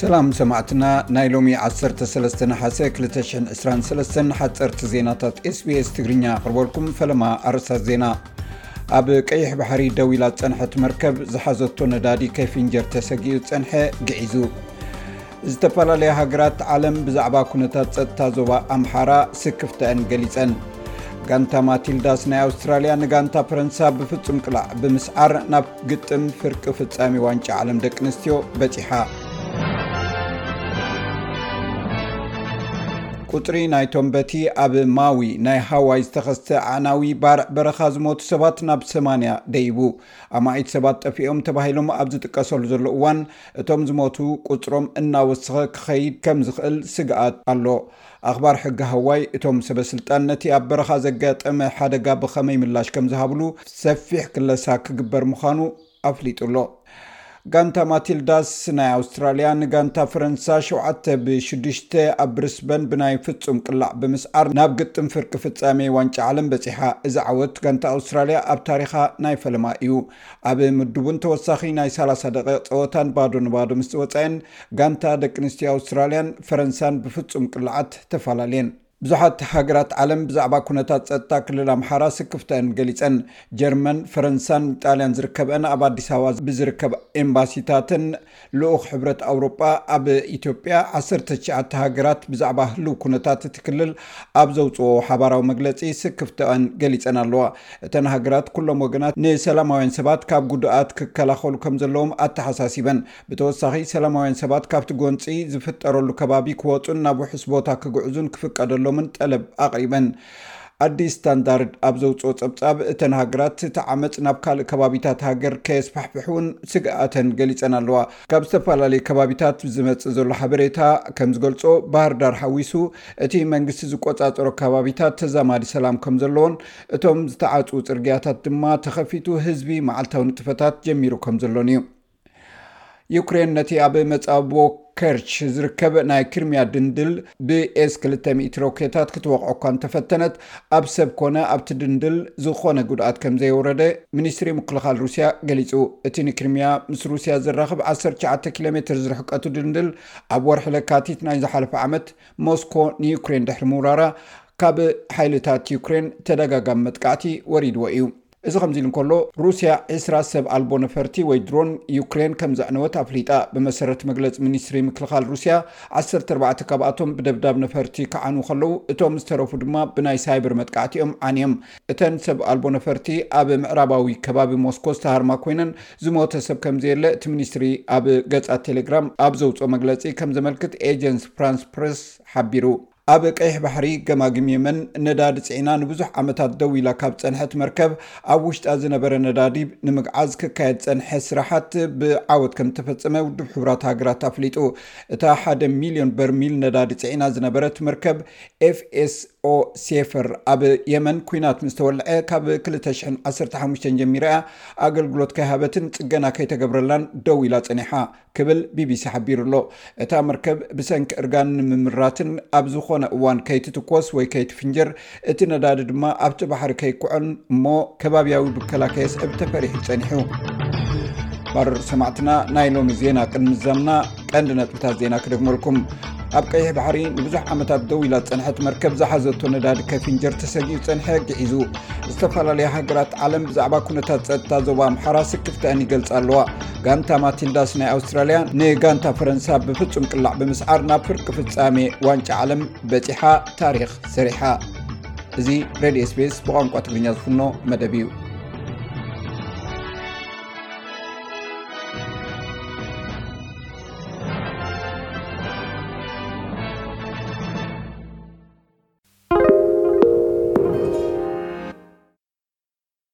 ሰላም ሰማዕትና ናይ ሎሚ ዓሰርተ ሰለስተ ነሓሰ ክልተ ሽሕን ዕስራን ሰለስተን ሓፀርቲ ዜናታት ኤስቢኤስ ትግርኛ ኣቕርበልኩም ፈለማ ኣርሳት ዜና ኣብ ቀይሕ ባሕሪ ደው ኢላ ዝፀንሐት መርከብ ዝሓዘቶ ነዳዲ ከይፍንጀር ተሰጊኡ ዝፀንሐ ግዒዙ ዝተፈላለያ ሃገራት ዓለም ብዛዕባ ኩነታት ፀጥታ ዞባ ኣምሓራ ስክፍተአን ገሊፀን ጋንታ ማቲልዳስ ናይ ኣውስትራልያ ንጋንታ ፈረንሳ ብፍፁም ቅላዕ ብምስዓር ናብ ግጥም ፍርቂ ፍጻሜ ዋንጫ ዓለም ደቂ ኣንስትዮ በጺሓ። ቁጽሪ ናይቶም በቲ ኣብ ማዊ ናይ ሃዋይ ዝተኸስተ ኣዕናዊ ባርዕ በረኻ ዝሞቱ ሰባት ናብ ሰማንያ ደይቡ። ኣማኢት ሰባት ጠፊኦም ተባሂሎም ኣብ ዝጥቀሰሉ ዘሎ እዋን እቶም ዝሞቱ ቁጽሮም እናወስኸ ክኸይድ ከም ዝኽእል ስግኣት ኣሎ። ኣኽባር ሕጊ ሃዋይ፣ እቶም ሰበስልጣን ነቲ ኣብ በረኻ ዘጋጠመ ሓደጋ ብኸመይ ምላሽ ከምዝሃብሉ ሰፊሕ ክለሳ ክግበር ምዃኑ ኣፍሊጡ ኣሎ። ጋንታ ማቲልዳስ ናይ ኣውስትራልያ ንጋንታ ፈረንሳ ሸውዓተ ብ ሽዱሽተ ኣብ ብሪስበን ብናይ ፍጹም ቅላዕ ብምስዓር ናብ ግጥም ፍርቂ ፍጻሜ ዋንጫ ዓለም በጺሓ። እዚ ዓወት ጋንታ ኣውስትራልያ ኣብ ታሪኻ ናይ ፈለማ እዩ። ኣብ ምዱቡን ተወሳኺ ናይ ሰላሳ ደቂቕ ጸወታን ባዶ ንባዶ ምስ ዝወጻየን ጋንታ ደቂ ኣንስትዮ ኣውስትራልያን ፈረንሳን ብፍጹም ቅላዓት ተፋላልየን። ብዙሓት ሃገራት ዓለም ብዛዕባ ኩነታት ጸጥታ ክልል ኣምሓራ ስክፍተኣን ገሊጸን። ጀርመን፣ ፈረንሳን ኢጣልያን ዝርከበኣን ኣብ ኣዲስ ኣበባ ብዝርከብ ኤምባሲታተን ልኡኽ ሕብረት ኣውሮጳ ኣብ ኢትዮጵያ ዓሰርተ ትሽዓተ ሃገራት ብዛዕባ ህልው ኩነታት እቲ ክልል ኣብ ዘውፅኦ ሓባራዊ መግለፂ ስክፍተኣን ገሊፀን ኣለዋ። እተን ሃገራት ኩሎም ወገናት ንሰላማውያን ሰባት ካብ ጉድኣት ክከላኸሉ ከም ዘለዎም ኣተሓሳሲበን። ብተወሳኺ ሰላማውያን ሰባት ካብቲ ጎንፂ ዝፍጠረሉ ከባቢ ክወፁን ናብ ውሑስ ቦታ ክግዕዙን ክፍቀደሎምን ጠለብ ኣቕሪበን። ኣዲስ ስታንዳርድ ኣብ ዘውፅኦ ፀብፃብ እተን ሃገራት እቲ ዓመፅ ናብ ካልእ ከባቢታት ሃገር ከየስፋሕፍሕ እውን ስግኣተን ገሊፀን ኣለዋ። ካብ ዝተፈላለዩ ከባቢታት ዝመፅእ ዘሎ ሓበሬታ ከምዝገልፆ ባህርዳር ሓዊሱ እቲ መንግስቲ ዝቆፃፀሮ ከባቢታት ተዛማዲ ሰላም ከምዘለዎን እቶም ዝተዓፅዉ ፅርግያታት ድማ ተኸፊቱ ህዝቢ መዓልታዊ ንጥፈታት ጀሚሩ ከምዘሎን እዩ። ዩክሬን ነቲ ኣብ መጻብቦ ከርች ዝርከብ ናይ ክርምያ ድንድል ብኤስ 200 ሮኬታት ክትወቕዖ እኳ እንተፈተነት ኣብ ሰብ ኮነ ኣብቲ ድንድል ዝኾነ ጉድኣት ከም ዘየውረደ ሚኒስትሪ ምክልኻል ሩስያ ገሊጹ እቲ ንክርምያ ምስ ሩስያ ዘራኽብ 19 ኪሎ ሜትር ዝርሕቀቱ ድንድል ኣብ ወርሒ ለካቲት ናይ ዝሓለፈ ዓመት ሞስኮ ንዩክሬን ድሕሪ ምውራራ ካብ ሓይልታት ዩክሬን ተደጋጋሚ መጥቃዕቲ ወሪድዎ እዩ እዚ ከምዚ ኢሉ እንከሎ፣ ሩስያ ዕስራ ሰብ ኣልቦ ነፈርቲ ወይ ድሮን ዩክሬን ከም ዘዕነወት ኣፍሊጣ። ብመሰረት መግለጺ ሚኒስትሪ ምክልኻል ሩስያ፣ ዓሰርተ ኣርባዕተ ካብኣቶም ብደብዳብ ነፈርቲ ክዓንዉ ከለዉ፣ እቶም ዝተረፉ ድማ ብናይ ሳይበር መጥቃዕቲ'ዮም ዓንዮም። እተን ሰብ ኣልቦ ነፈርቲ ኣብ ምዕራባዊ ከባቢ ሞስኮ ዝተሃርማ ኰይነን፣ ዝሞተ ሰብ ከም ዘየለ እቲ ሚኒስትሪ ኣብ ገጻት ቴሌግራም ኣብ ዘውጽኦ መግለጺ ከም ዘመልክት ኤጀንስ ፍራንስ ፕረስ ሓቢሩ። ኣብ ቀይሕ ባሕሪ ገማግም የመን ነዳዲ ፅዒና ንብዙሕ ዓመታት ደው ኢላ ካብ ፀንሐት መርከብ ኣብ ውሽጣ ዝነበረ ነዳዲ ንምግዓዝ ክካየድ ፀንሐ ስራሓት ብዓወት ከም ተፈፀመ ውድብ ሕቡራት ሃገራት ኣፍሊጡ እታ ሓደ ሚሊዮን በርሚል ነዳዲ ፅዒና ዝነበረት መርከብ ኤፍኤስኦ ሴፈር ኣብ የመን ኩናት ምስ ተወልዐ ካብ 215 ጀሚራ እያ ኣገልግሎት ከይሃበትን ፅገና ከይተገብረላን ደው ኢላ ፀኒሓ ክብል ቢቢሲ ሓቢሩ'ሎ። እታ መርከብ ብሰንኪ እርጋን ንምምራትን ኣብ ዝኾነ እዋን ከይትትኮስ ወይ ከይትፍንጀር እቲ ነዳዲ ድማ ኣብቲ ባሕሪ ከይኩዕን እሞ ከባብያዊ ብከላ ከየስዕብ ተፈሪሑ ፀኒሑ። ባርር ሰማዕትና ናይ ሎሚ ዜና ቅን ምዛምና ቀንዲ ነጥብታት ዜና ክደግመልኩም ኣብ ቀይሕ ባሕሪ ንብዙሕ ዓመታት ደው ኢላ ዝፀንሐት መርከብ ዝሓዘቶ ነዳዲ ከፊንጀር ተሰጊኡ ፀንሐ ግዒዙ ዝተፈላለያ ሃገራት ዓለም ብዛዕባ ኩነታት ፀጥታ ዞባ ኣምሓራ ስክፍተአን ይገልፃ ኣለዋ ጋንታ ማቲልዳስ ናይ ኣውስትራልያ ንጋንታ ፈረንሳ ብፍጹም ቅላዕ ብምስዓር ናብ ፍርቂ ፍጻሜ ዋንጫ ዓለም በፂሓ ታሪክ ሰሪሓ እዚ ሬድዮ ስፔስ ብቋንቋ ትግርኛ ዝፍኖ መደብ እዩ